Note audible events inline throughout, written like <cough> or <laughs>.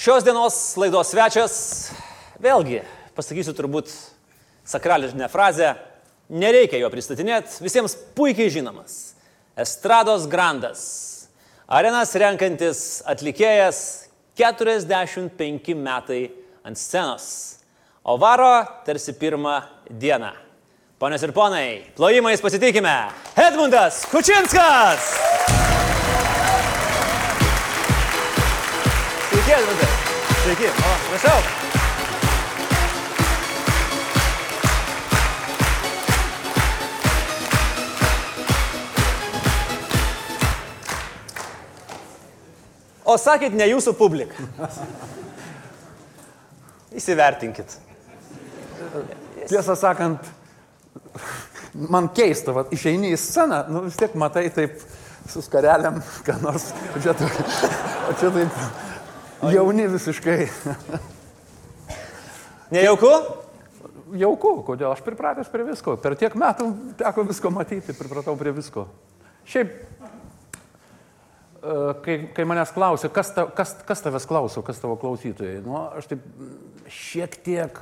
Šios dienos laidos svečias, vėlgi, pasakysiu turbūt sakrališką frazę, nereikia jo pristatinėti, visiems puikiai žinomas. Estrados grandas, arenas renkantis atlikėjas, 45 metai ant scenos, o varo tarsi pirmą dieną. Ponios ir ponai, plojimais pasitikime Edmundas Kučinskas! Sveiki, Edmundai. Sveiki, o, prašau. O sakėt, ne jūsų publika. Įsivertinkit. Tiesą sakant, man keista, va, išeini į sceną, nu vis tiek matai taip su skareliam, ką nors, o čia, o čia taip jauni visiškai. Nejauku? Jauku, kodėl aš pripratęs prie visko. Per tiek metų teko visko matyti, pripratau prie visko. Šiaip, e, kai, kai manęs klausia, kas, ta, kas, kas tavęs klauso, kas tavo klausytojai, nu, aš taip mm, šiek tiek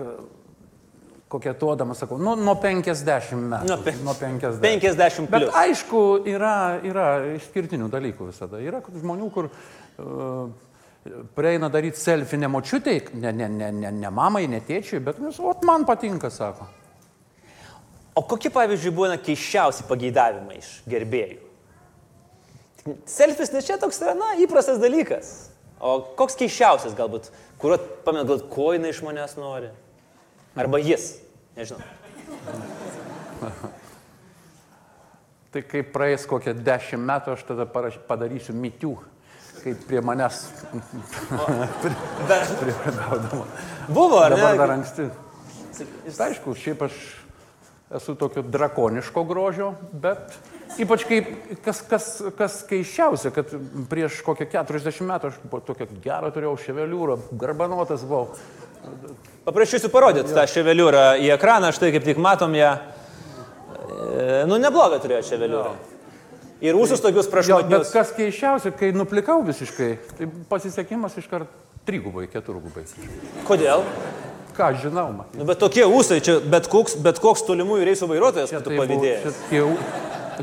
kokietuodamas sakau, nu, nuo 50 metų. Nuo pe- nuo 50. 50 Bet plius. aišku, yra, yra išskirtinių dalykų visada. Yra žmonių, kur uh, prieina daryti selfie ne močiutei, ne, ne, ne, ne, ne mamai, ne tėčiui, bet vis, o man patinka, sako. O kokie, pavyzdžiui, būna keiščiausi pageidavimai iš gerbėjų? Selfis, nes čia toks yra, na, įprastas dalykas. O koks keiščiausias galbūt, kuriuo, pamenat, gal ko jinai iš manęs nori? Arba jis, nežinau. <laughs> Tai kai praeis kokie dešimt metų, aš tada padarysiu mitių, kaip prie manęs Bet priepadaudama. buvo, ar Dabar dar ne? anksti. Tai aišku, šiaip aš esu tokio drakoniško grožio, bet ypač kaip, kas, kas, kas keiščiausia, kad prieš kokią 40 metų aš buvo tokia gera turėjau ševeliūrą, garbanotas buvau. Paprašysiu parodyti tą ševeliūrą į ekraną, štai kaip tik matom ją. E, Nu, neblogą turėjo ševeliūrą. Ir ūsus tokius Jo, bet prašmatnius. kas keiščiausia, kai nuplikau visiškai, tai pasisekimas iškart trigubai, keturgubai. Kodėl? Ką žinau, man. Nu, bet tokie ūsai, čia bet koks, bet koks tolimųjų reisų vairuotojas būtų Tai pavydėjęs. čia,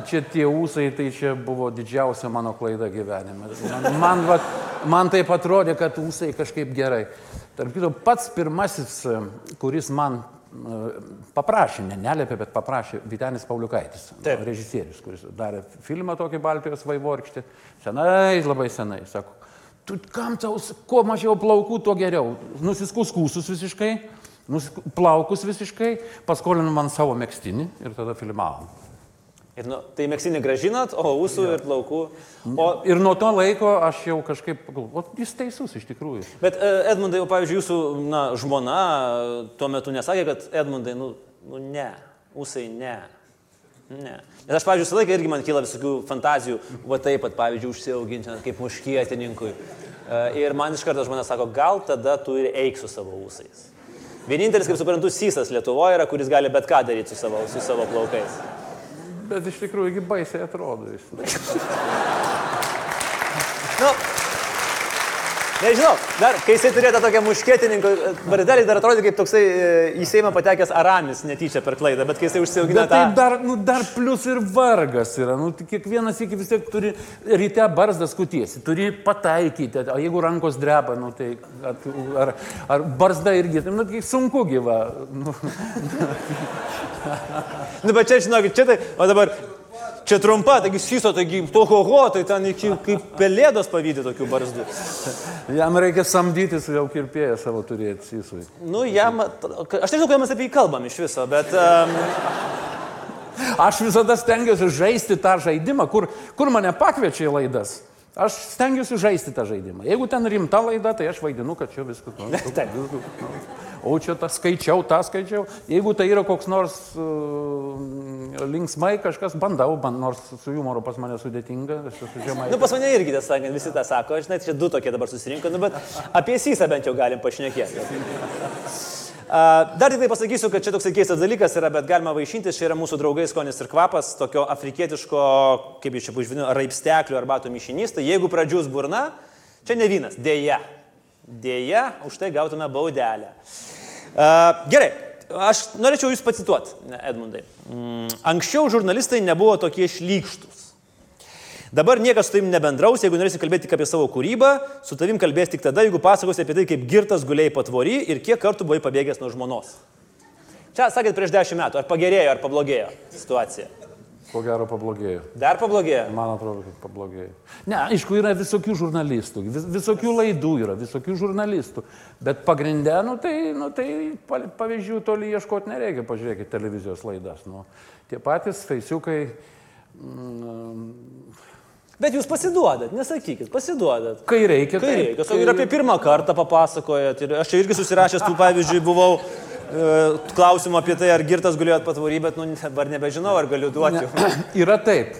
čia tie ūsai, tai čia buvo didžiausia mano klaida gyvenime. Man, man, va, man taip atrodė, kad ūsai kažkaip gerai. Tarp kito, pats pirmasis, kuris man paprašė, ne neliepė, bet paprašė Vitenis Pauliukaitis, Taip. režisierius, kuris darė filmą tokį Baltijos vaivorkštį, senai, labai senai, sako, tu kam tau, kuo mažiau plaukų, tuo geriau. Nusiskus kūsus visiškai, nusisku, plaukus visiškai, paskolinu man savo mėgstinį ir tada filmavom. Ir nu, tai mėgsinį gražinat, o ūsų ir plaukų. O, Ir nuo to laiko aš jau kažkaip, o jis teisus iš tikrųjų. bet e, Edmundai, o pavyzdžiui, jūsų na, žmona e, tuo metu nesakė, kad Edmundai, nu, nu ne, ūsai ne. Ne. Nes aš, pavyzdžiui, visą laiką irgi man kyla visokių fantazijų, va taip pat, pavyzdžiui, užsiauginti kaip muškietininkui. E, Ir man iš karto žmonės sako, gal tada tu ir eik su savo ūsais. Vienintelis, kaip suprantu, sysas Lietuvoje yra, kuris gali bet ką daryti su savo, su savo plaukais. Bet iš tikrųjų baisiai atrodo jis. Nu, nežinau, dar, kai jisai turėjo tą tokią muškietininko vardelį, dar atrodė kaip toksai e, į Seimą patekęs Aramis netyčia per klaidą, bet kai jisai užsiaugino Bet tai tą... dar, nu, dar plus ir vargas yra. Nu, tai kiekvienas iki vis tiek turi ryte barzdas kutiesi, turi pataikyti. O jeigu rankos dreba, nu, tai ar, ar barzda irgi, tai, nu, tai sunku gyva. Nu, Nu, bet čia, žinokit, čia tai, o dabar, čia trumpa, taigi syso, taigi tohoho, tai ten iki kaip pelėdos pavydė tokių barzdų. jam reikia samdytis jau kirpėją savo turėti sysui. Nu, jam, aš nežinau, ką mes apie jį kalbam iš viso, bet... Um, Aš visada stengiuosi žaisti tą žaidimą, kur, kur mane pakviečia į laidas. Aš stengiuosi žaisti tą žaidimą. Jeigu ten rimta laida, tai aš vaidinu, kad čia viskas. <laughs> Nu, Taip. nu, o čia tą skaičiau, tą skaičiau. Jeigu tai yra koks nors uh, linksmai kažkas, bandau, band, nors su humoru pas mane sudėtinga, aš esu žemai. nu, pas mane irgi, tas sakant, visi tą sako, žinai, čia du tokie dabar susirinko, nu, bet apie sysą bent jau galim pašnekėti. Dar tik tai pasakysiu, kad čia toks keistas dalykas yra, bet galima vaišintis, čia yra mūsų draugai skonis ir kvapas, tokio afrikietiško, kaip jūs čia pažviniu, raipsteklių arbatų mišinys, tai jeigu pradžius burna, čia ne vynas, dėja. Dėja, už tai gautume baudelę. Gerai, aš norėčiau jūs pacituoti, Edmundai. Mm, anksčiau žurnalistai nebuvo tokie šlykštus. Dabar niekas su tavim nebendraus, jeigu norėsi kalbėti tik apie savo kūrybą, su tavim kalbės tik tada, jeigu pasakosi apie tai, kaip girtas guliai patvory ir kiek kartų buvai pabėgęs nuo žmonos. Čia sakėt prieš dešimt metų, ar pagerėjo, ar pablogėjo situacija. Ko gero pablogėjo. Dar pablogėjo. Man atrodo, kad pablogėjo. Ne, aišku, yra visokių žurnalistų, vis, visokių laidų yra, visokių žurnalistų. Bet pagrindė, nu tai, nu, tai pa- pavyzdžių toli ieškoti nereikia, pažiūrėkite televizijos laidas. Nu, tie patys feisiukai. Mm, Bet jūs pasiduodat, nesakykit, pasiduodat. kai reikia, Kai taip, reikia, kai... ir apie pirmą kartą papasakojat. Ir aš čia irgi susirašęs tų pavyzdžiui buvau klausimų apie tai, ar girtas gulėjot patvory, bet nu, dabar nebežinau, ar galiu duoti. Ne, <clears throat> yra taip.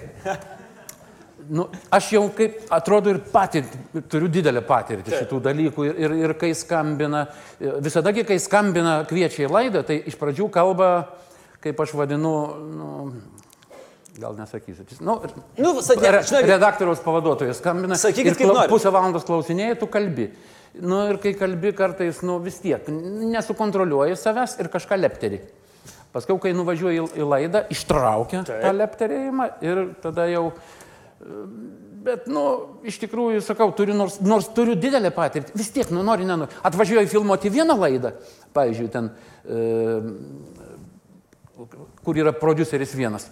Nu, aš jau kaip atrodo ir patirtį, turiu didelę patirtį Taip. šitų dalykų ir, ir, ir kai skambina, visada, kai skambina kviečia į laidą, tai iš pradžių kalba, kaip aš vadinu, nu, gal nesakysiu. Nu, Nu, sakė, re, redaktoriaus pavaduotojas skambina Sakykit, kaip norit. pusę valandos klausinėjai, tu kalbi. Nu, ir kai kalbi kartais, nu vis tiek, nesukontroliuoji savęs ir kažką lepteri. Paskui, kai nuvažiuoji į, laidą, ištraukia Taip. tą lepterėjimą ir tada jau... Bet, nu, iš tikrųjų, sakau, turiu, nors, nors turiu didelę patirtį, vis tiek, nu, nori, nenori. Atvažiuoju filmuoti vieną laidą, pavyzdžiui, ten, e, kur yra produceris vienas.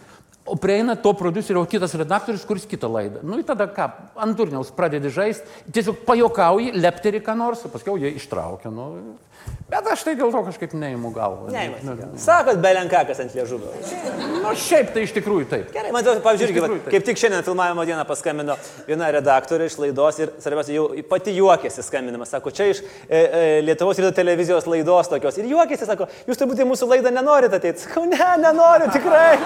O prieina to producerio kitas redaktorius, kuris kitą laidą. Nu, tada ką, ant turniaus pradedi žaisti, tiesiog pajokauji, lepteri ką nors, o paskui jie ištraukia. Nu. Bet aš tai dėl to kažkaip neįimu galvą. ne, sakot, belenkakas ant liežuvio. Nu, šiaip tai iš tikrųjų taip. Gerai, man atrodo, pavyzdžiui, irgi, va, kaip tik šiandien filmavimo dieną paskambino viena redaktorė iš laidos ir, svarbiausia, jau pati juokėsi skambinama, sako, čia iš e, e, Lietuvos ryto televizijos laidos tokios. Ir juokėsi, sako, jūs turbūt į mūsų laidą nenorite ateiti. Sakau, ne, nenoriu, tikrai.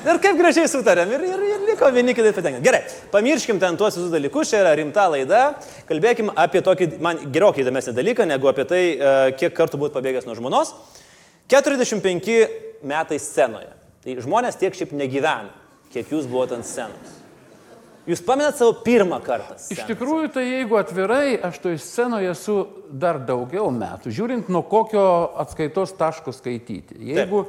Ir kaip gražiai sutarėm ir, ir, ir liko vieni kitai patenkinti. Gerai, pamirškim ten tuos visus dalykus, čia yra rimta laida, kalbėkim apie tokį, man gerokai įdomesnį dalyką, negu apie tai, e, kiek kartų būt pabėgęs nuo žmonos. 45 metai scenoje. Tai žmonės tiek šiaip negyvena, kiek jūs buvote ant scenos. Jūs pamenat savo pirmą kartą. Iš scenos? tikrųjų, tai jeigu atvirai, aš toj scenoje esu dar daugiau metų, žiūrint nuo kokio atskaitos taško skaityti. Jeigu,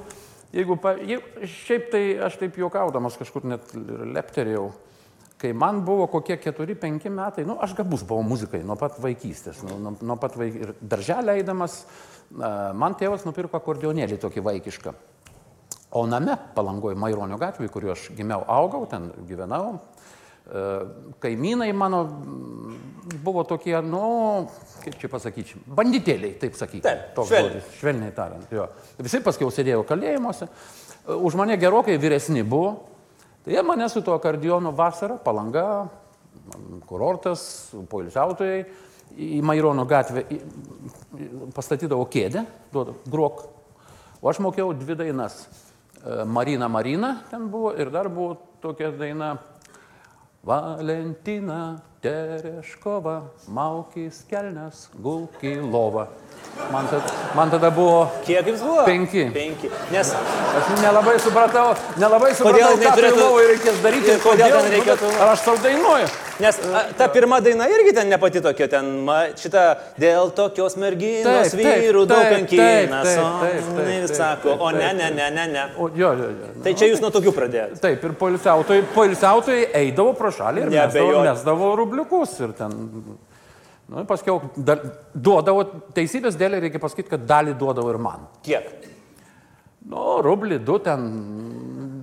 jeigu, pa- jeigu šiaip tai aš taip juokaudamas kažkur net lepterėjau, kai man buvo kokie 4-5 metai, nu, aš gabus buvau muzikai nuo pat vaikystės, nuo, nuo, nuo pat vaik... ir darželį eidamas, man tėvas nupirko akordionėlį tokį vaikišką. O name, palangoje Maironio gatvėje, kuriuo aš gimiau, augau, ten gyvenau, kaimynai mano mm, buvo tokie, nu, kaip čia pasakyčiau, banditėliai, taip sakyti. Taip, toks švelniai. žodis, švelniai tariant. Jo. Visi paskui jau sėdėjo kalėjimuose, E, už mane gerokai vyresni buvo, tai jie mane su tuo akordionu vasarą, palanga, kurortas, poilsiautojai, į Mairono gatvę pastatydavo kėdę, duoda, grok. O aš mokėjau dvi dainas. E, Marina Marina ten buvo ir dar buvo tokia daina Valentina Tereškova, Maukis kelnes, gulki lova. Man, tad, man tada buvo, Kiek jums buvo? Penki. Penki. Nes aš nelabai supratau, nelabai supratau, Kodėl ką turėtų- lovai reikės daryti ir kodėl ten nu, reikėtų- Ar aš tau dainuoju? Nes a, ta pirma daina irgi ten ne pati tokia, ten ma, šita dėl tokios merginos Taip, vyrų daug taip, taip, jinai taip, sako, o ne, ne, ne, ne, ne. O, jo, jo, jo. Tai čia jūs nuo tokių pradėjote. Taip, ir poilsiautojai, poilsiautojai eidavo pro šalį ir mesdavo, mesdavo rubliukus. Ir ten, nu, paskiau dar, duodavo, teisybės dėlė reikia pasakyti, kad dalį duodavo ir man. Kiek? Nu, rublį du ten,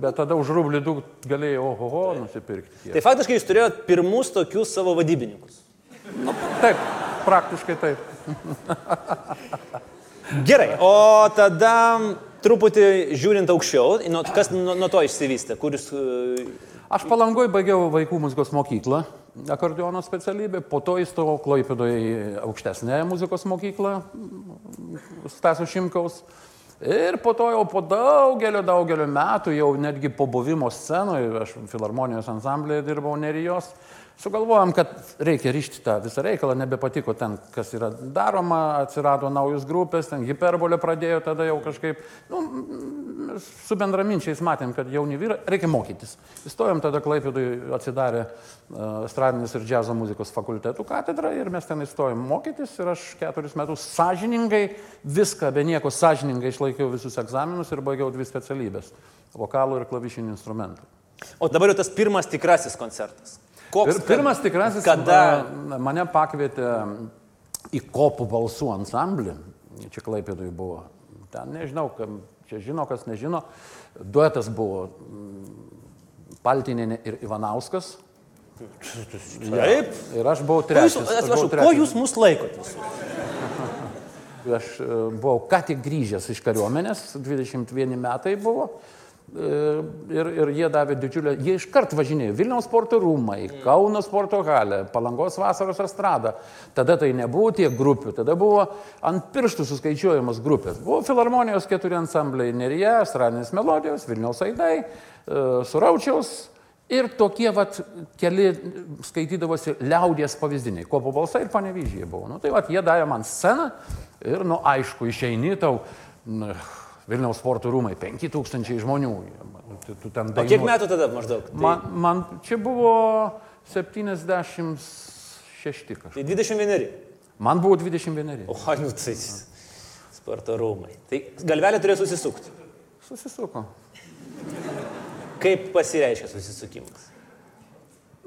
bet tada už rublį du galėjai ohoho nusipirkti. Tai faktiškai jūs turėjot pirmus tokius savo vadybininkus. Nu, taip, praktiškai taip. Gerai, o tada truputį žiūrint aukščiau, kas nuo, nuo to išsivystė, kuris... Aš palangoj baigiau vaikų muzikos mokyklą, akordiono specialybę, po to įstojau Kloipėdoje į aukštesnę muzikos mokyklą Stasio Šimkaus. Ir po to jau po daugelio, daugelio metų, jau netgi po buvimo scenoje, aš filharmonijos ansamblėje dirbau Nerijos, Sugalvojom, kad reikia ryšti tą visą reikalą, nebepatiko ten, kas yra daroma, atsirado naujus grupės, ten hiperbolė pradėjo tada jau kažkaip, nu, su bendraminčiais matėm, kad jauni vyrai, reikia mokytis. Įstojom tada Klaipėdui, atsidarė uh, estradinis ir džiazo muzikos fakultetų katedra ir mes ten įstojom mokytis ir aš keturis metus sąžiningai viską, be nieko sąžiningai išlaikiau visus egzaminus ir baigiau dvi specialybės - vokalų ir klavišinių instrumentų. O dabar jau tas pirmas tikrasis koncertas. Koks, ir pirmas tikrasis, kada mane pakvietė į kopų balsų ansamblį, čia Klaipėdui buvo, ten nežinau, kam, čia žino, kas nežino, duetas buvo Paltininė ir Ivanauskas. Taip. Ir aš buvau trečias. Atsiprašau, ko jūs mus laikotės? <laughs> Aš e, buvau ką tik grįžęs iš kariuomenės, 21 metai buvo. Ir, ir jie davė didžiulę, jie iškart važinėjo Vilniaus sporto rūmai, Kauno sporto halė, Palangos vasaros estrada. Tada tai nebuvo tiek grupių, tada buvo ant pirštų suskaičiuojamos grupės. Buvo filharmonijos keturi ansambliai - Nerija, Estradinės melodijos, Vilniaus aidai, e, Suraučiaus. Ir tokie vat keli skaitydavosi liaudies pavyzdiniai. Kopo balsai ir panevyžiai buvo. Nu, tai vat jie davė man sceną ir, nu, aišku, išeini tau. Nu, Vilniaus sporto rūmai, 5000 žmonių. Tu, tu ten dainuo... O kiek metų tada maždaug? Tai... Man, man čia buvo 76 kažkas. Tai 21. Man buvo 21. O, nu tai sporto rūmai. Tai galvelė turėjo susisukti. Susisuko. Kaip pasireiškia susisukimas?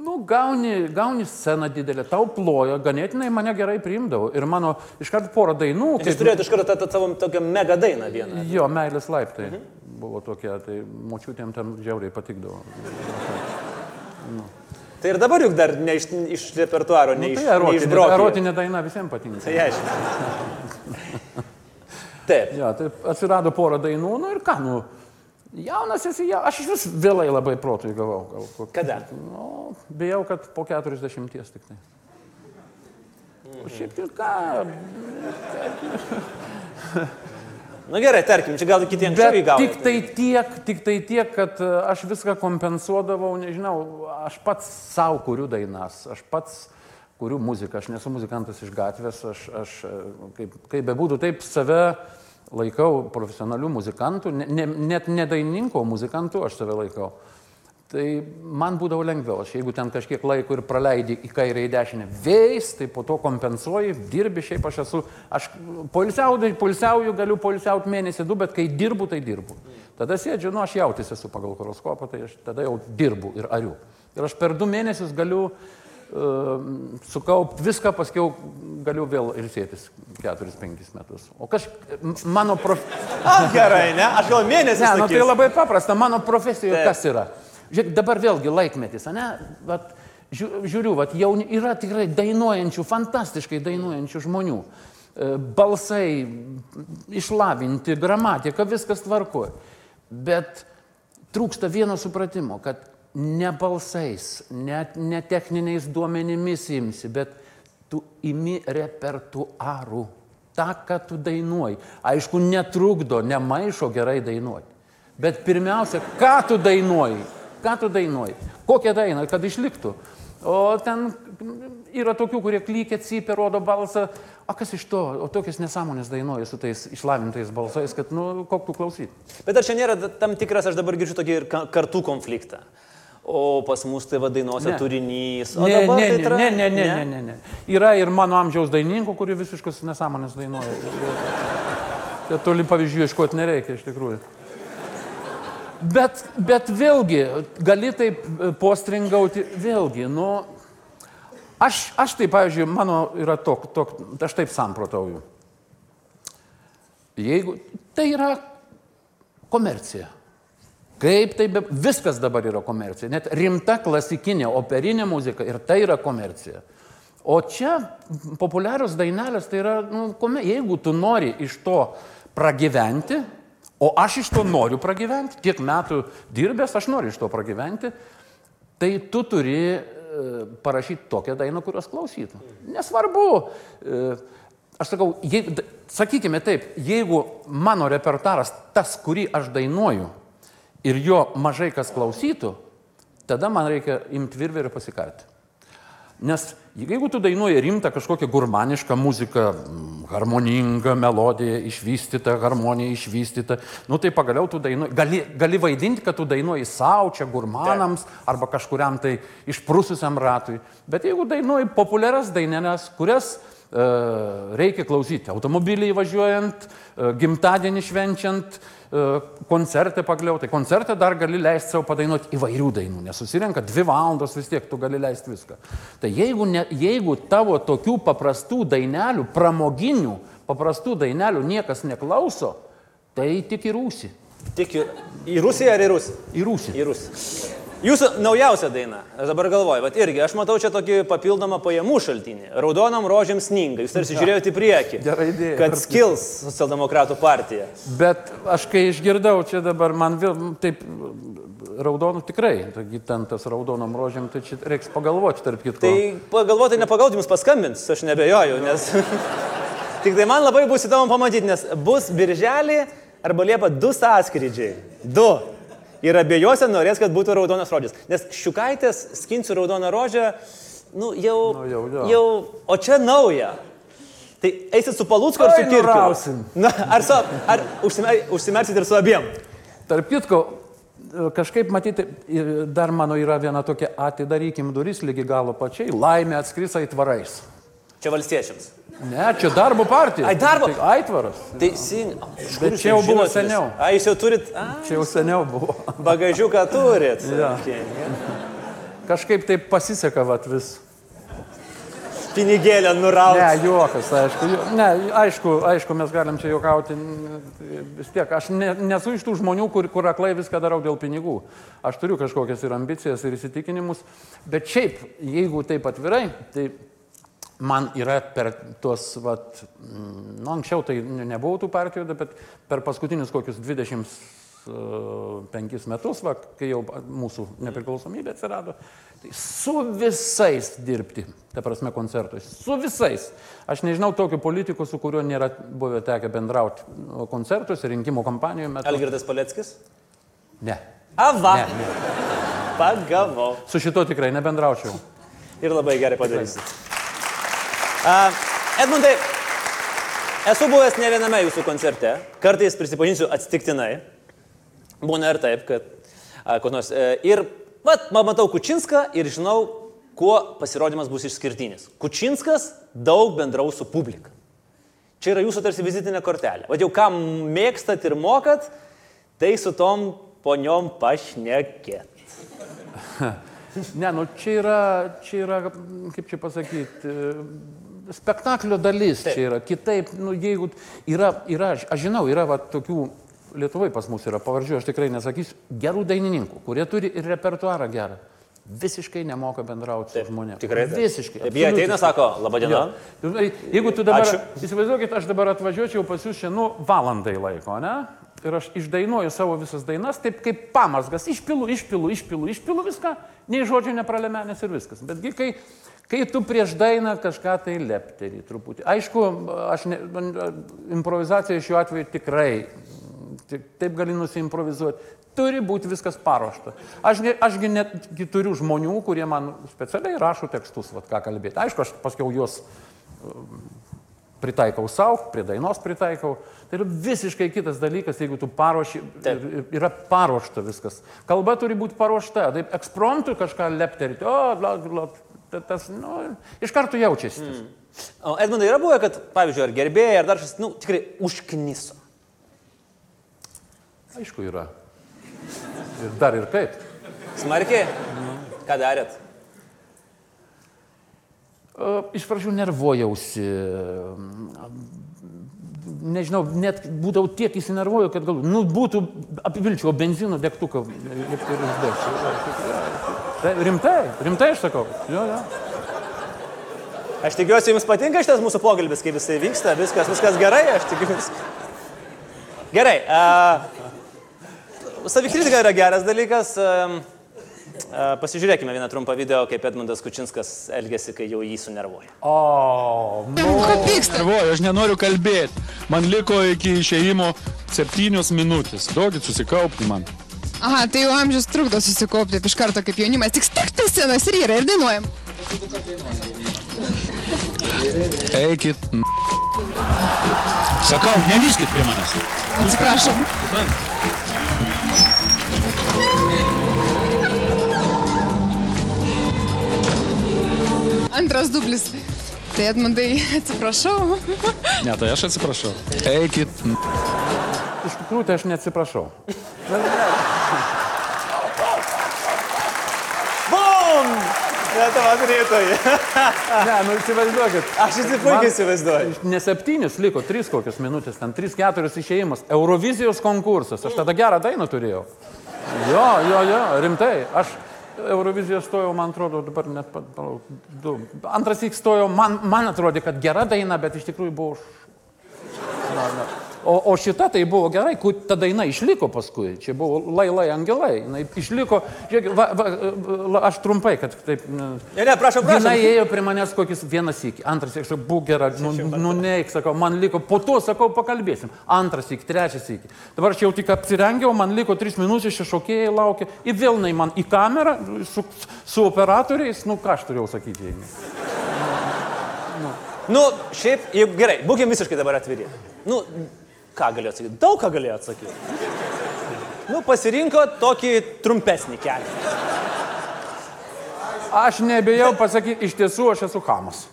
Nu, gauni, gauni sceną didelę, tau plojo, ganėtinai mane gerai priimdavo. Ir mano iškart porą dainų. Kaip... Jūs turėjote iškart tą, tą savo tokią mega dainą vieną. Jo, meilės laiptai mhm. buvo tokie, tai močiutėm ten žiauriai patikdavo. nu. Tai ir dabar juk dar ne iš, iš repertuaro, ne, nu, tai erotinė, iš, ne iš brokio. Erotinė daina visiems patinka. Tai aišku. <laughs> Taip. Ja, tai atsirado porą dainų, nu ir ką, nu, Jaunas esi, ja, aš iš vis vėlai labai protui gavau. Gal, kok... Kada? Nu, bijau, kad po 40 tik tai. O šiaip tai ką. Na nu, gerai, tarkim, čia gal kitiems anksčiau įgavo. Tik tai tiek, tik tai tiek, kad e, aš viską kompensuodavau, nežinau, aš pats savo kuriu dainas, aš pats kuriu muziką, aš nesu muzikantas iš gatvės, aš, aš e, kaip, kaip bebūtų, taip save laikau profesionalių muzikantų, ne, ne, net nedaininko muzikantų aš save laikau. Tai man būdavo lengviau, aš jeigu ten kažkiek laiko ir praleidi į kairę, į dešinę, vėjs, tai po to kompensuoji, dirbi, šiaip aš esu, aš polisiauju, polisiauju galiu polisiauti mėnesį du, bet kai dirbu, tai dirbu. Tada sėdžiu, nu aš jautis esu pagal horoskopą, tai aš tada jau dirbu ir ariu. Ir aš per du mėnesius galiu uh, Ehm, sukaup viską, paskiau galiu vėl ilsėtis 4-5 metus. O kaž... Mano profesija... A, gerai, ne? Aš gal mėnesį. Ne, nu, tai labai paprasta. Mano profesijoje kas yra? Žiūrėk, dabar vėlgi laikmetis, ne? Vat, žiūriu, vat, jau yra tikrai dainuojančių, fantastiškai dainuojančių žmonių. E, balsai išlavinti, gramatika, viskas tvarkoja. Bet trūksta vieno supratimo, kad ne balsais, net ne techniniais duomenimis imsi, bet tu imi repertuarų. Ta, ką tu dainuoji. Aišku, netrukdo, nemaišo gerai dainuoti. Bet pirmiausia, ką tu dainuoji? Ką tu dainuoji? Kokią dainą, kad išliktų. O ten yra tokių, kurie klykia, cypia, rodo balsą. O kas iš to? O tokias nesąmonės dainuoja su tais išlavintais balsais, kad, nu, koktų klausyti. Bet ar čia nėra tam tikras, aš dabar girdžiu tokį kartų konfliktą? O pas mus tai vadainuose ne. turinys. O ne, ne, tai tra... ne, ne, ne, ne, ne, ne. Yra ir mano amžiaus dainininkų, kurie visiškas nesąmonės dainuoja. Tai toli pavyzdžių ieškoti nereikia iš tikrųjų. Bet, bet vėlgi, gali taip e, postringauti, vėlgi, nu, aš, aš tai, pavyzdžiui, mano yra tok, tok, aš taip samprotauju. Jeigu tai yra komercija. Kaip tai be... Viskas dabar yra komercija. Net rimta klasikinė operinė muzika ir tai yra komercija. O čia populiarios dainelės tai yra, nu, kome... jeigu tu nori iš to pragyventi, o aš iš to noriu pragyventi, tiek metų dirbęs, aš noriu iš to pragyventi, tai tu turi e, parašyti tokią dainą, kurios klausytų. Nesvarbu. E, aš sakau, je, sakykime taip, jeigu mano repertaras tas, kurį aš dainuoju, ir jo mažai kas klausytų, tada man reikia imti virvę ir pasikarti. Nes jeigu tu dainuoji rimtą kažkokią gurmanišką muziką, mm, harmoningą melodiją, išvystytą, harmoniją išvystytą, nu tai pagaliau tu dainuoji, gali, gali vaidinti, kad tu dainuoji savo čia gurmanams arba kažkuriam tai išprususiam ratui. Bet jeigu dainuoji populiarias dainelės, kurias e, reikia klausyti automobilį važiuojant, e, gimtadienį švenčiant, e, koncertą pagaliau, tai koncertą dar gali leisti savo padainuoti įvairių dainų, nes susirenka dvi valandos vis tiek, tu gali leisti viską. Tai jeigu, ne, jeigu tavo tokių paprastų dainelių, pramoginių, paprastų dainelių niekas neklauso, tai tik į rūsį. Tik į, į Rusiją ar į Rusiją? Į rūsį. Į Rusiją. Jūsų naujausia daina, aš dabar galvoju, bet irgi aš matau čia tokį papildomą pajamų šaltinį. Raudonom rožėm sninga, jūs tarsi žiūrėjote į priekį. Gera idėja. Kad skils socialdemokratų partija. Bet aš kai išgirdau čia dabar, man vėl taip raudonų tikrai, taigi ten tas raudonom rožėm, tai čia reiks pagalvoti, tarp kitko. Tai pagalvoti, nepagalvoti, jums paskambins, aš nebejoju, nes... <laughs> Tik tai man labai bus įdomu pamatyti, nes bus birželį arba liepa du sąskrydžiai. Du. Ir abiejose norės, kad būtų raudonas rožės. Nes šiukaitės skinsiu raudoną rožę, nu jau, Nu, jau, jo. jau, o čia nauja. Tai eisit su Palūcku ar su Kirkiu? Na, ar, su, ar užsimer, užsimersit ir su abiem? Tarp kitko, kažkaip matyti, dar mano yra viena tokia, atidarykim duris lygi galo pačiai, laimė atskris aitvarais. Čia valstiečiams. Ne, čia darbo partija. Ai, darbo? Tai aitvaras. Teisingai. Bet čia jau buvo seniau. A, jūs jau turit, a, Čia jau seniau buvo. <laughs> bagažiuką turit. Okay. Kažkaip taip pasiseka vat vis. Pinigėlę nurauti. Ne, juokas, aišku. ju- Ne, aišku, aišku, mes galim čia juokauti. Vis tiek, aš ne, nesu iš tų žmonių, kur, kur aklai viską darau dėl pinigų. Aš turiu kažkokias ir ambicijas, ir įsitikinimus. Bet šiaip, jeigu taip atvirai, tai man yra per tuos, vat, nu, anksčiau tai ne- nebuvau tų partijų, bet per paskutinius kokius 25 metus, va, kai jau mūsų nepriklausomybė atsirado, tai su visais dirbti, ta prasme koncertais, su visais. Aš nežinau tokio politiko, su kuriuo nėra buvę tekę bendrauti koncertuose, rinkimų kampanijų metu. Algirdas Paleckis? Ne. Ava. Ne, ne. Pagavau. Su šito tikrai nebendraučiau. Ir labai gerai padarysit. Edmundai, esu buvęs ne viename jūsų koncerte, kartais prisipažinsiu atsitiktinai. Būna ir taip, kad a, nors. E, ir, vat, matau Kučinską ir žinau, kuo pasirodymas bus išskirtinis. Kučinskas daug bendraus su publika. Čia yra jūsų tarsi vizitinė kortelė. O jau kam mėgstat ir mokat, tai su tom poniom pašnekėt. <laughs> Ne, nu čia yra, čia yra, kaip čia pasakyti, spektaklio dalis Taip. čia yra. Kitaip, nu jeigu yra, yra aš, aš žinau, yra va, tokių, Lietuvai pas mus yra pavardžių, aš tikrai nesakysiu, gerų dainininkų, kurie turi ir repertuarą gerą. Visiškai nemoka bendrauti su žmonėmis. Tikrai. taip. Visiškai. Taip, jie ateina, sako, laba diena. Jo. Jeigu tu dabar, Ačiū. įsivaizduokit, aš dabar atvažiuočiau pas jūs čia, nu, valandai laiko, ne? Ir aš išdainuoju savo visas dainas, taip kaip pamasgas, išpilu, išpilu, išpilu, išpilu viską, nei žodžio nepralemenės ir viskas. Betgi, kai, kai tu prieš dainą kažką tai lepteri truputį. Aišku, aš ne, improvizacija šiuo atveju tikrai, tik, taip gali nusiimprovizuoti. Turi būti viskas paruošta. Aš, ašgi netgi turiu žmonių, kurie man specialiai rašo tekstus, vat, ką kalbėti. Aišku, aš paskiau juos pritaikau savo, prie dainos pritaikau. Tai yra visiškai kitas dalykas, jeigu tu paruoši, Taip. yra paruošta viskas. Kalba turi būti paruošta, taip ekspromptu kažką lepterti, o, bla, bla, tas, nu, iš karto jaučiasi. Mm. O Edmundai yra buvę, kad, pavyzdžiui, ar gerbėjai, ar dar šis, nu, tikrai užkniso. Aišku, yra. Ir dar ir kaip. Smarkiai? Ką darėt? E, Iš pradžių nervuojausi. Nežinau, net būdavau tiek įsinervuoju, kad gal, nu, būtų apivilčiau benzino degtuką. ir uždegčiau. Tai Rimtai, rimtai aš sakau. Jo, jo. Aš tikiuosi, jums patinka šitas mūsų pokalbis, kaip jisai vyksta, viskas, viskas gerai, aš tikiuosi. Gerai. Uh, savikritika yra geras dalykas. Uh, uh, pasižiūrėkime vieną trumpą video, kaip Edmundas Kučinskas elgesi, kai jau jį sunervuoja. O, Ko pyksta? Nervuoju, aš nenoriu kalbėti. Man liko iki išėjimo septynios minutės. Duokit susikaupti man. Aha, tai jau amžius trukdo susikaupti iš karto kaip jaunimas. Tik stakti scenos ir yra ir dainuojam. Eikit. Sakau, nelyskit prie manęs. Atsiprašom. Antras dublis. Tai Edmundai, atsiprašau. Ne, tai aš atsiprašau. Eikit. Iš tikrųjų, tai aš neatsiprašau. Lietuva turėtojai. <laughs> Ne, nu įsivaizduokit. Aš visi puikiai įsivaizduoju. Ne septynis, liko trys kokios minutės, ten trys, keturios išėjimas. Eurovizijos konkursas. Aš tada gerą dainą turėjau. Jo, jo, jo, rimtai. Aš Euroviziją stojau, man atrodo, dabar net pa- palauk, du. Antras įk stojau, man, man atrodė, kad gera daina, bet iš tikrųjų buvo už... Na, na. O, o šita tai buvo gerai, kur ta daina išliko paskui. Čia buvo lai, lai, angelai. Jis išliko, žiūrėk, va, va, va, aš trumpai, kad taip... ne- Ne, prašom, prašom. Jinai ėjo prie manęs kokis vienas iki, antras iki, būk gera, nu, nu neik, sakau, man liko, po to, sakau, pakalbėsim. Antras iki, trečias iki. Dabar aš jau tik apsirengiau, man liko tris minutės, šie šokėjai laukia. Ir vėl jinai man į kamerą su, su operatoriais, nu ką aš turėjau sakyti jai. Nu, šiaip, jeigu gerai, būkime visiškai dabar atviri. Nu, ką galėjo atsakyti? Daug ką galėjo atsakyti. Nu, pasirinko tokį trumpesnį kelią. Aš nebejau pasakyti, iš tiesų aš esu hamas.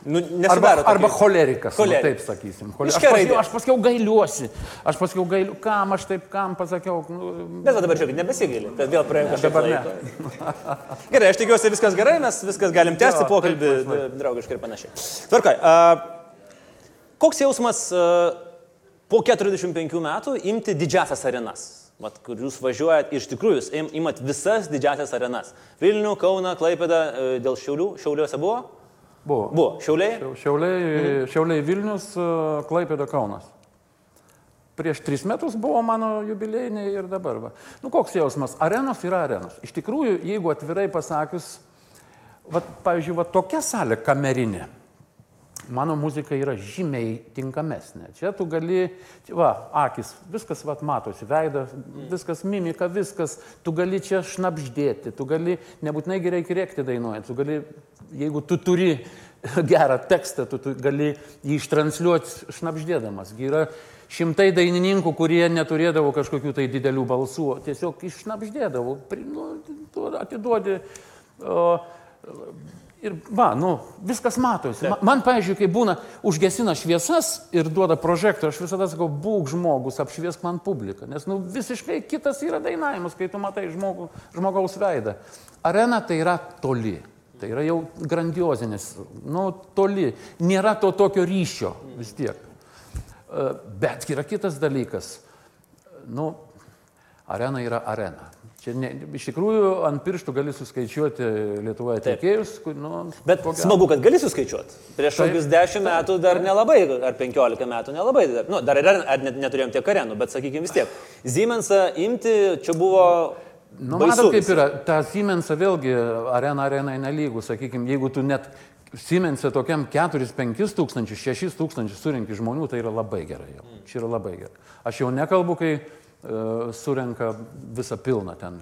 Nu, Arba, nesidaro. arba tokį- cholerikas, nu, Cholerik. taip sakysim. Choler- Aš paskiau, aš paskiau gailiuosi. Aš paskiau gailiu, kam aš taip, kam pasakiau. Nu, Bet dabar žiūrėkit, nebesigėlė, kad vėl praėjo kažkiek Dabar ne. laiko. Gerai, aš tikiuosi viskas gerai, mes viskas galim tęsti pokalbį taip, laisvai. e, draugiškai ir panašiai. Tvarkai, a, koks jausmas a, po 45 metų imti didžiasias arenas? Vat, kur jūs važiuojat, iš tikrųjų, jūs im- imat visas didžiasias arenas. Vilnių, Kauna, Klaipėda, e, dėl Šiaulių, Šiauliuose buvo? buvo. Buvo, Šiauliai? Šiau- Šiauliai, Šiauliai Vilnius, e, Klaipėda Kaunas. Prieš tris metus buvo mano jubiliejiniai ir dabar. Va. Nu, koks jausmas? Arenos yra arenos. Iš tikrųjų, jeigu atvirai pasakius, va, pavyzdžiui, va, tokia salė kamerinė, mano muzika yra žymiai tinkamesnė. Čia tu gali, va, akis, viskas, va, matosi, veidas, viskas, mimika, viskas, tu gali čia šnapždėti, tu gali, nebūtinai gerai rėkti dainuojant, tu gali, jeigu tu turi <laughs> gerą tekstą, tu, tu gali jį ištranšiuoti šnapždėdamas. Yra šimtai dainininkų, kurie neturėdavo kažkokių tai didelių balsų, tiesiog išnapždėdavo, nu, atiduodi. O, Ir, va, nu, viskas matosi. Man, man pavyzdžiui, kai būna užgesina šviesas ir duoda prožektorių, aš visada sakau, būk žmogus, apšviesk man publiką. Nes, nu, visiškai kitas yra dainavimas, kai tu matai žmogų, žmogaus veidą. Arena tai yra toli. Tai yra jau grandiozinis, nu, toli. Nėra to tokio ryšio vis tiek. E, Bet yra kitas dalykas. Nu, arena yra arena. Čia ne, iš tikrųjų ant pirštų gali suskaičiuoti Lietuvoje atlikėjus. Nu, Bet ko gero. smagu, kad gali suskaičiuoti. Prieš kokius 10 metų dar nelabai, ar 15 metų nelabai. Dar, nu, dar ir ar net, neturėjom tiek arenų, bet sakykime vis tiek. Siemensą imti čia buvo... Nu, matot, kaip yra, ta Siemensą vėlgi arena arenai nelygų, sakykime, jeigu tu net Siemensą tokiam 4-5 tūkstančius, 6 tūkstančius surinkti žmonių, tai yra labai gerai jau. Čia yra labai gerai. Aš jau nekalbu, kai surenka visą pilną ten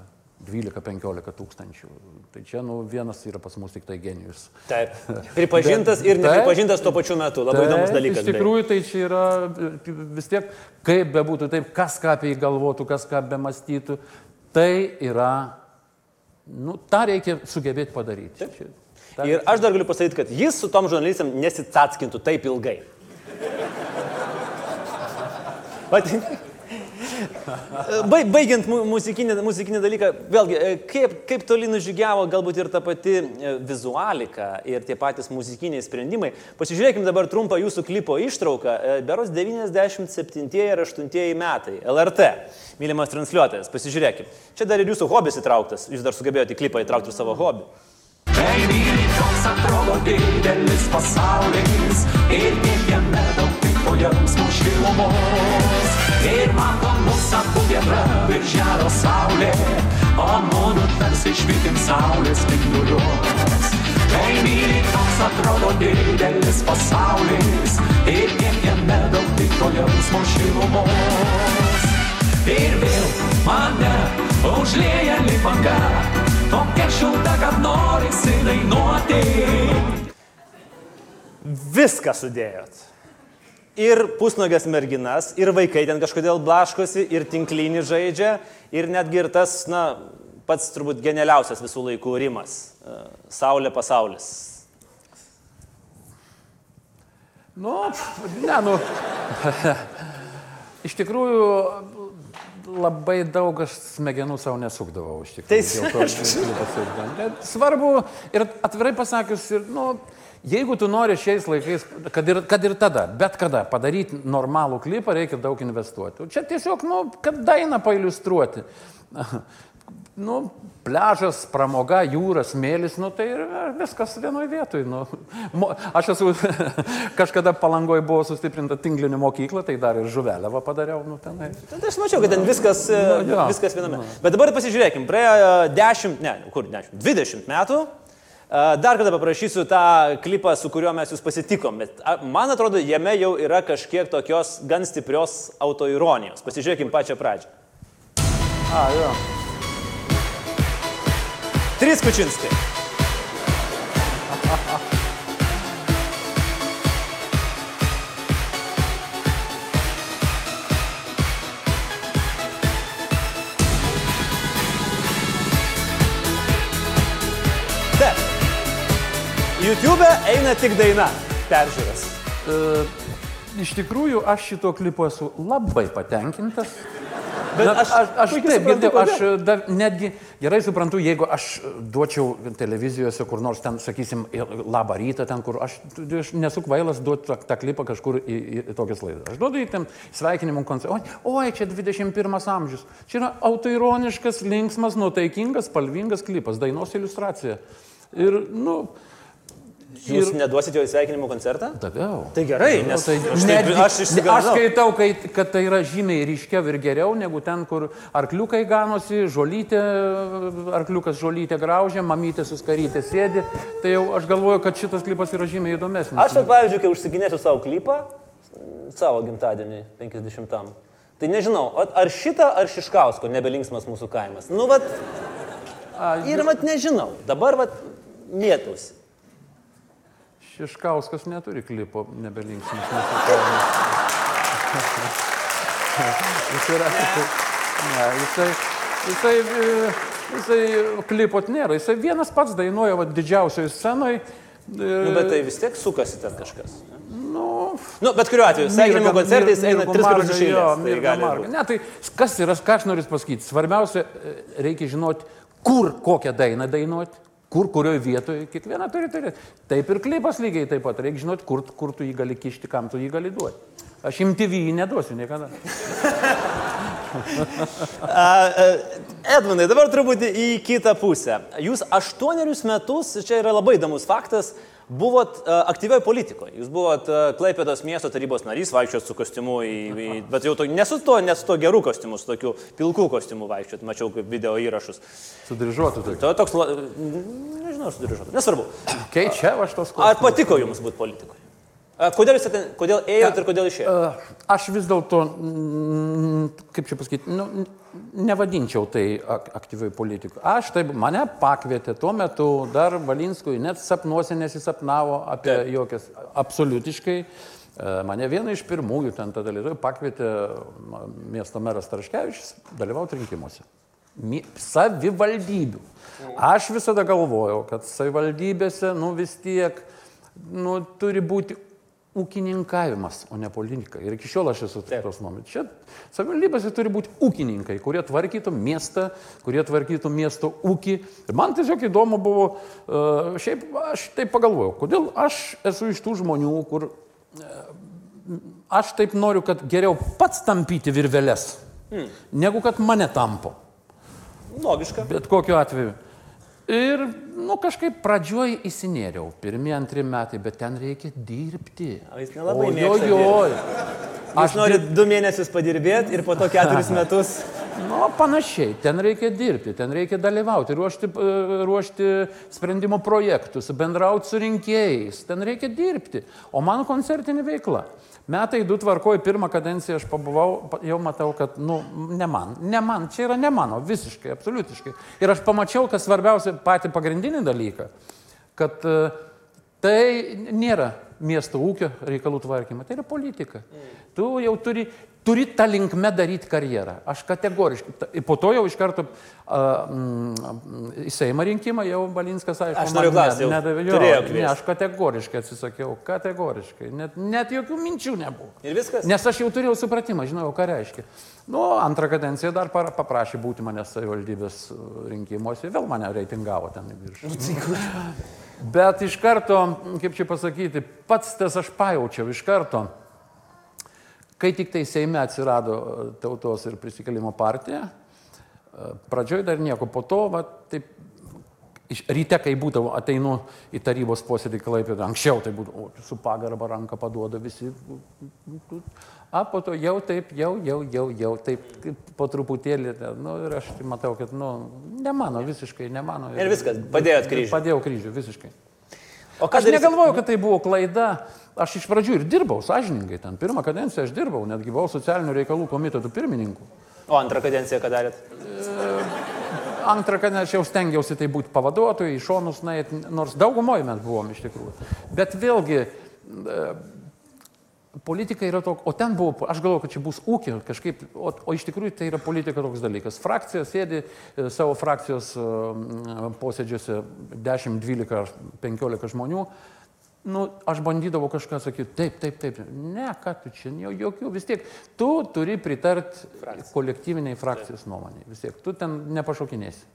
12-15 tūkstančių. Tai čia, nu, vienas yra pas mus tik tai genijus. Taip. Pripažintas ir <laughs> Taip. nepripažintas tuo pačiu metu. Labai Taip, įdomus dalykas. Iš tikrųjų, tai čia yra e, vis tiek, kaip bebūtų taip, kas ką apie jį galvotų, kas ką bemastytų, tai yra, nu, tą reikia sugebėti padaryti. Čia, tą- Ir aš dar galiu pasakyti, kad jis su tom žurnalistam nesitsatkintų taip ilgai. Bai- <laughs> Baigiant mu- muzikinį, muzikinį dalyką, vėlgi, e, kaip, kaip toli nužygiavo galbūt ir ta pati e, vizualika ir tie patys muzikiniai sprendimai. Pasižiūrėkime dabar trumpą jūsų klipo ištrauką. Beros 97 ir 8 metai. LRT. Mylimas transliuotojas. Pasižiūrėkime. Čia dar ir jūsų hobis įtrauktas. Jūs dar sugebėjote į klipą įtraukti ir savo hobį. Tai myli, toks atrodo didelis pasaulis ir kiekviena daug tipo jausmų šilumos. Ir mato mūsų abu vieta virželio saulė, o mūsų tarsi švitim saulės spinduliuos. Myli, toks atrodo didelis pasaulis ir kiekviena daug tipo jausmų šilumos. Ir vėl mane užlieja lipanga, tokia šilta, kad norisi dainuoti. Viską sudėjot. Ir pusnogės merginas, ir vaikai ten kažkodėl blaškosi, ir tinklinį žaidžia, ir netgi ir tas, na, pats turbūt genialiausias visų laikų rimas. e, Saulė pasaulis. Nu, ne, nu. <laughs> iš tikrųjų, labai daug aš smegenų savo nesukdavau. iš tikrųjų, Tai nepasirinkau. Bet Svarbu ir atvirai pasakius, ir, nu, jeigu tu nori šiais laikais, kad ir, kad ir tada, bet kada padaryti normalų klipą, reikia daug investuoti. Čia tiesiog, nu, kad dainą pailustruoti. Nu, pležas, pramoga, jūra, smėlis, nu tai viskas vienoje vietoje. Nu. Aš esu <laughs> kažkada palangoje buvo sustiprinta tinklinė mokykla, tai dar ir žuvelėvą padariau. Nu, tenai. Tai aš mačiau, kad ten viskas, e, Nu, jo. viskas viename. Bet dabar pasižiūrėkim, praėjo 10, ne, kur 10, 20 metų. E, Dar kartą paprašysiu tą klipą, su kuriuo mes jūs pasitikom, bet man atrodo, jame jau yra kažkiek tokios gan stiprios autoironijos. Pasižiūrėkim pačią pradžią. A, jo. Trys kučinskai. Taip. YouTube eina tik daina. Peržiūras. E, iš tikrųjų, aš šito klipo esu labai patenkintas. Bet aš- aš, aš taip, girdėjau, aš dar netgi gerai suprantu, jeigu aš duočiau televizijose kur nors ten, sakysim, labą rytą, ten kur aš, aš nesu kvailas duoti tą, tą klipą kažkur į, į, į tokias laidas. Aš duodu į ten sveikinimų koncertą. Oi, oi, čia 21 amžius. Čia yra autoironiškas, linksmas, nuotaikingas, spalvingas klipas, dainos iliustracija. Ir, nu, Jūs neduosit jo įsveikinimo koncertą? daviau. Tai gerai, nes Tai aš, netgi- aš aš išsigandau. skaitau, kai, kad tai yra žymiai ryškiau ir geriau negu ten, kur arkliukai ganosi, žolytė, arkliukas žolytė graužia, mamytė suskarytė sėdi. Tai jau aš galvoju, kad šitas klipas yra žymiai įdomesnis. Aš, pavyzdžiui, kai užsiginėsiu savo klipą, savo gimtadienį 50-am, tai nežinau, ar šitą, ar Šiškausko nebelinksmas mūsų kaimas. Nu, vat, ir vat nežinau, dabar vat mėtausi. Šiškauskas neturi klipo nebelinksmas nesukaunas. <laughs> Jis yra. Ne, jisai, jisai, e, jisai klipot nėra. Jisai vienas pats dainuoja va, didžiausioje scenoje. Nu, bet tai vis tiek sukasi ten kažkas. Nu, Nu, bet kuriuo atveju, sveikinimo koncertais eina tris kartus iš eilės. Tai. Ne, tai kas yra, ką aš noriu pasakyti? Svarbiausia, e, reikia žinoti, kur kokią dainą dainuoti, kur kurioje vietoje, kiekviena turi turėti. Taip ir klipas lygiai taip pat, reikia žinoti, kur, kur tu jį gali kišti, kam tu jį gali duoti. Aš imtivį jį neduosiu niekada. <laughs> A, Edmundai, dabar truputį į kitą pusę. Jūs aštuonerius metus, čia yra labai įdomus faktas, buvot a, aktyvioje politikoje. Jūs buvot a, Klaipėdos miesto tarybos narys, vaikščiot su kostiumu, į, į, bet jau to, ne su to, ne su to geru kostiumu, su tokiu pilku kostiumu vaikščiot, mačiau kaip video įrašus. Sudryžuotų tai. To toks, nežinau, aš sudirižuotu, nesvarbu. Keičia aš tos Ar patiko jums būti politikoje? Kodėl jūs ten, kodėl ėjote ir kodėl išėjote? Aš vis dėlto, kaip čia pasakyti, nu, nevadinčiau tai ak- aktyviai politikų. Aš taip, mane pakvietė tuo metu dar Valinskui, net sapnuose nesisapnavo apie Taip. jokias, absoliutiškai. E, Mane vieną iš pirmųjų ten tada lietuvai pakvietė miesto meras Tarškevičius dalyvauti rinkimuose. Savivaldybių. Aš visada galvojau, kad savivaldybėse, nu vis tiek, nu, turi būti ūkininkavimas, o ne politika. Ir iki šiol aš esu tos nuomonės. Čia savivaldybėse turi būti ūkininkai, kurie tvarkytų miestą, kurie tvarkytų miesto ūkį. Ir man tiesiog įdomu buvo, uh, šiaip aš taip pagalvojau, kodėl aš esu iš tų žmonių, kur uh, aš taip noriu, kad geriau pats tampyti virveles, hmm. negu kad mane tampo. Logiška. Bet kokiu atveju. Ir, nu, kažkaip pradžioj įsinėriau, pirmie, antri metai, bet ten reikia dirbti. O jis nelabai mėgsta oi, oi. Aš noriu du mėnesius padirbėti ir po to keturis <laughs> metus. Nu, panašiai, ten reikia dirbti, ten reikia dalyvauti, ruošti, e, ruošti sprendimo projektus, bendrauti su rinkėjais, ten reikia dirbti. O mano koncertinė veikla. Metai du tvarkoju, pirmą kadenciją aš pabuvau, pa- jau matau, kad, nu, ne man, ne man, čia yra ne mano, visiškai, absoliutiškai. Ir aš pamačiau, kas svarbiausia, patį pagrindinį dalyką, kad e, tai nėra miesto ūkio reikalų tvarkymas, tai yra politika. Tu jau turi, turi tą linkmę daryti karjerą. Aš kategoriškai. Po to jau iš karto uh, mm, į Seimą rinkimą jau Balinskas, aišku, Aš noriu klausti, Ne, kviest. aš kategoriškai atsisakiau, kategoriškai. Net, net jokių minčių nebuvo. Ir viskas. Nes aš jau turėjau supratimą, žinojau, ką reiškia. Nu, antrą kadenciją dar paprašė būti manęs savivaldybės uh, rinkimuose, vėl mane reitingavo ten į viršų. Bet iš karto, kaip čia pasakyti, pats tas aš pajaučiau iš karto, kai tik tai Seime atsirado e, tautos ir prisikelimo partija, e, pradžioj dar nieko, po to, va, taip, iš, ryte, kai būdavo, ateinu į tarybos posėdį klaipėdą, anksčiau tai būdavo, su pagarba ranką paduoda visi. A, po to jau taip, jau, jau, jau, jau, taip, po truputėlį, nu, ir aš tai matau, kad, nu, ne mano, visiškai ne mano. Ir viskas, padėjot kryžių. Padėjau kryžių, visiškai. O Aš darysit? negalvoju, kad tai buvo klaida. Aš iš pradžių ir dirbau, sąžiningai, ten pirmą kadenciją aš dirbau, netgi buvau socialinių reikalų komitetų pirmininku. O antrą kadenciją ką darėt? Antrą kadenciją jau stengiausi tai būti pavaduotojai, į šonus nueit, nors daugumoje mes buvom iš tikrųjų. Bet vėlgi, e, politika yra tokia, o ten buvo, aš galvoju, kad čia bus ūkio kažkaip, o, o iš tikrųjų tai yra politika toks dalykas. Frakcija sėdi e, savo frakcijos e, posėdžiuose 10, 12 ar 15 žmonių. Nu, aš bandydavau kažką sakyti, taip, taip, taip. Ne, ką tu čia, jo- jokių, vis tiek. Tu turi pritart kolektyviniai frakcijos nuomonė. Vis tiek, tu ten nepašokinėsi.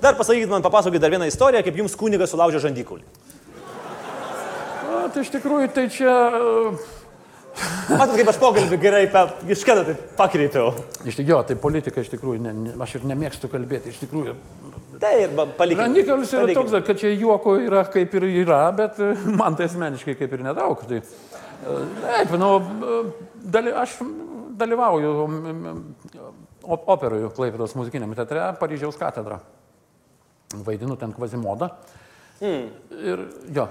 Dar pasakykit man, papasakokit dar vieną istoriją, kaip jums kunigas sulaužė žandikulį. Na, tai iš tikrųjų, tai čia... e, Matot, kaip aš pokalbį gerai pe, iš kada tai pakreipiau. Iš tikrųjų, tai politika iš tikrųjų, ne, ne, aš ir nemėgstu kalbėti, iš tikrųjų. Tai ir palikime. Randikalis yra Palikim. toks, kad čia juoko yra kaip ir yra, bet e, man tai asmeniškai kaip ir nedaug. Tai, e, taip, nu, e, daly, aš dalyvauju operoje Klaipėdos muzikiniame teatre Paryžiaus katedra. Vaidinu ten kvazimodą. Hmm. Ir jo.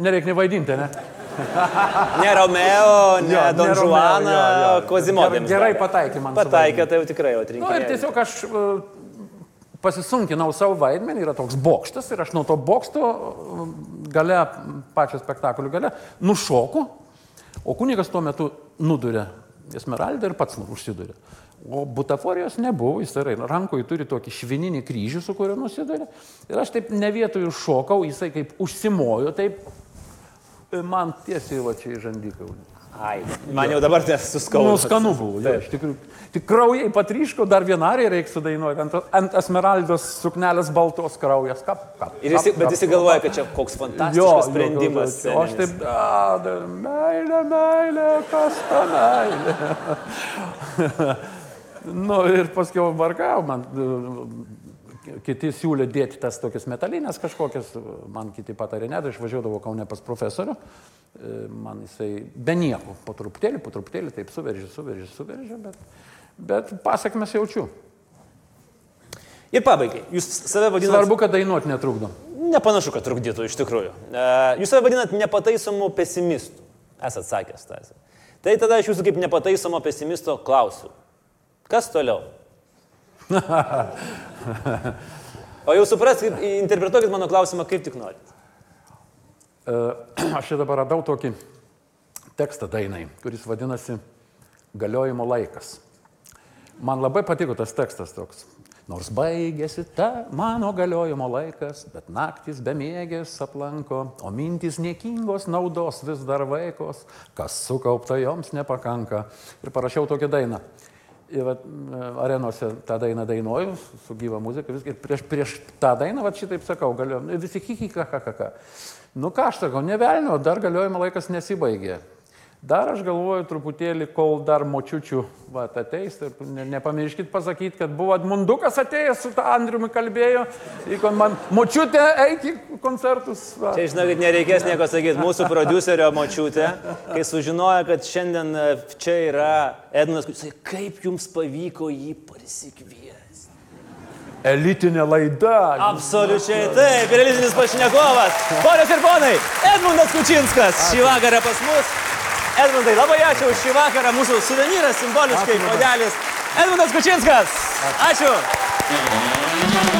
Nereikia nevaidinti, ne? <laughs> Ne Romeo, ne Jo, Don Juaną. Kozimodėms. Gerai pataikė man Pataikė, tai jau tikrai Na nu, ir tiesiog aš pasisunkinau savo vaidmenį, yra toks bokštas ir aš nuo to bokšto e, gale, pačio spektaklio gale, nušoku, o kunigas tuo metu nudurė Esmeraldą ir pats užsidurė. O butaforijos nebuvo, jis yra, rankoje turi tokį švininį kryžių, su kuriuo nusidurė. Ir aš taip ne vietoje šokau, jisai kaip užsimojo, taip e, man tiesiai va čia į žandiką. Ai, man jau dabar nesuskauda. Nu, skanu buvo, jo, iš tikrųjų. Tik kraujai patryško, dar vieną arį reikia sudainuoti. Ant, ant esmeraldos suknelės baltos kraujas. Kap, kap, Ir jis, kap, bet jis galvoja, kad čia koks fantastiškas sprendimas. O aš taip, a, dar, meilė, meilė, kas ta meilė. <laughs> nu ir paskui vargau, man kiti siūlė dėti tas tokias metalinės kažkokias, man kiti patarė, ne, tai aš važiuodavau kaune pas profesorių, e, man jisai be nieko, po truputėlį, po truputėlį taip suveržė, suveržė, suveržė, bet, bet pasakmes jaučiu. Ir pabaigai, jūs save vadinate... Svarbu, kad dainuoti netrukdo. Nepanašu, kad trukdytų iš tikrųjų. E, Jūs save vadinat nepataisomu pesimistu. Esat sakęs tas. Tai tada aš jūsų kaip nepataisomo pesimisto klausiu. Kas toliau? O jau supraskit, interpretuokit mano klausimą kaip tik norit. E, <clears throat> Aš čia dabar radau tokį tekstą dainai, kuris vadinasi Galiojimo laikas. Man labai patiko tas tekstas toks. Nors baigėsi ta mano galiojimo laikas, bet naktis bemiegės aplanko, o mintys niekingos naudos vis dar vaikos, kas sukaupta joms nepakanka. Ir parašiau tokią dainą. Ir vat, arenose tą dainą dainuoju su gyva muzika. Vis, ir prieš, prieš tą dainą, va šitaip sakau, galiu. Visi kiki, ką, ką, ką, ką. Nu ką aš sakau, nevelnio, dar galiojimo laikas nesibaigė. Dar aš galvoju truputėlį, kol dar močiučių va, ateis, tai ne, nepamirškit pasakyti, kad buvo Edmundukas atėjęs su tą Andriumi kalbėjo, įkon man močiutė eik į koncertus. Va. Čia, žinokit, nereikės nieko sakyti. Mūsų producerio močiutė, kai sužinojo, kad šiandien e, čia yra Edmundas, jisai, kaip jums pavyko jį pasikviesti? Elitinė laida. Absoliučiai taip, elitinis pašnekovas. Ponios ir ponai, Edmundas Kučinskas šį vakarą pas mus. Edmundai, labai ačiū už šį vakarą. Mūsų suvenyras simboliškai, Ačiū modelis. Edmundas Kučinskas. Ačiū.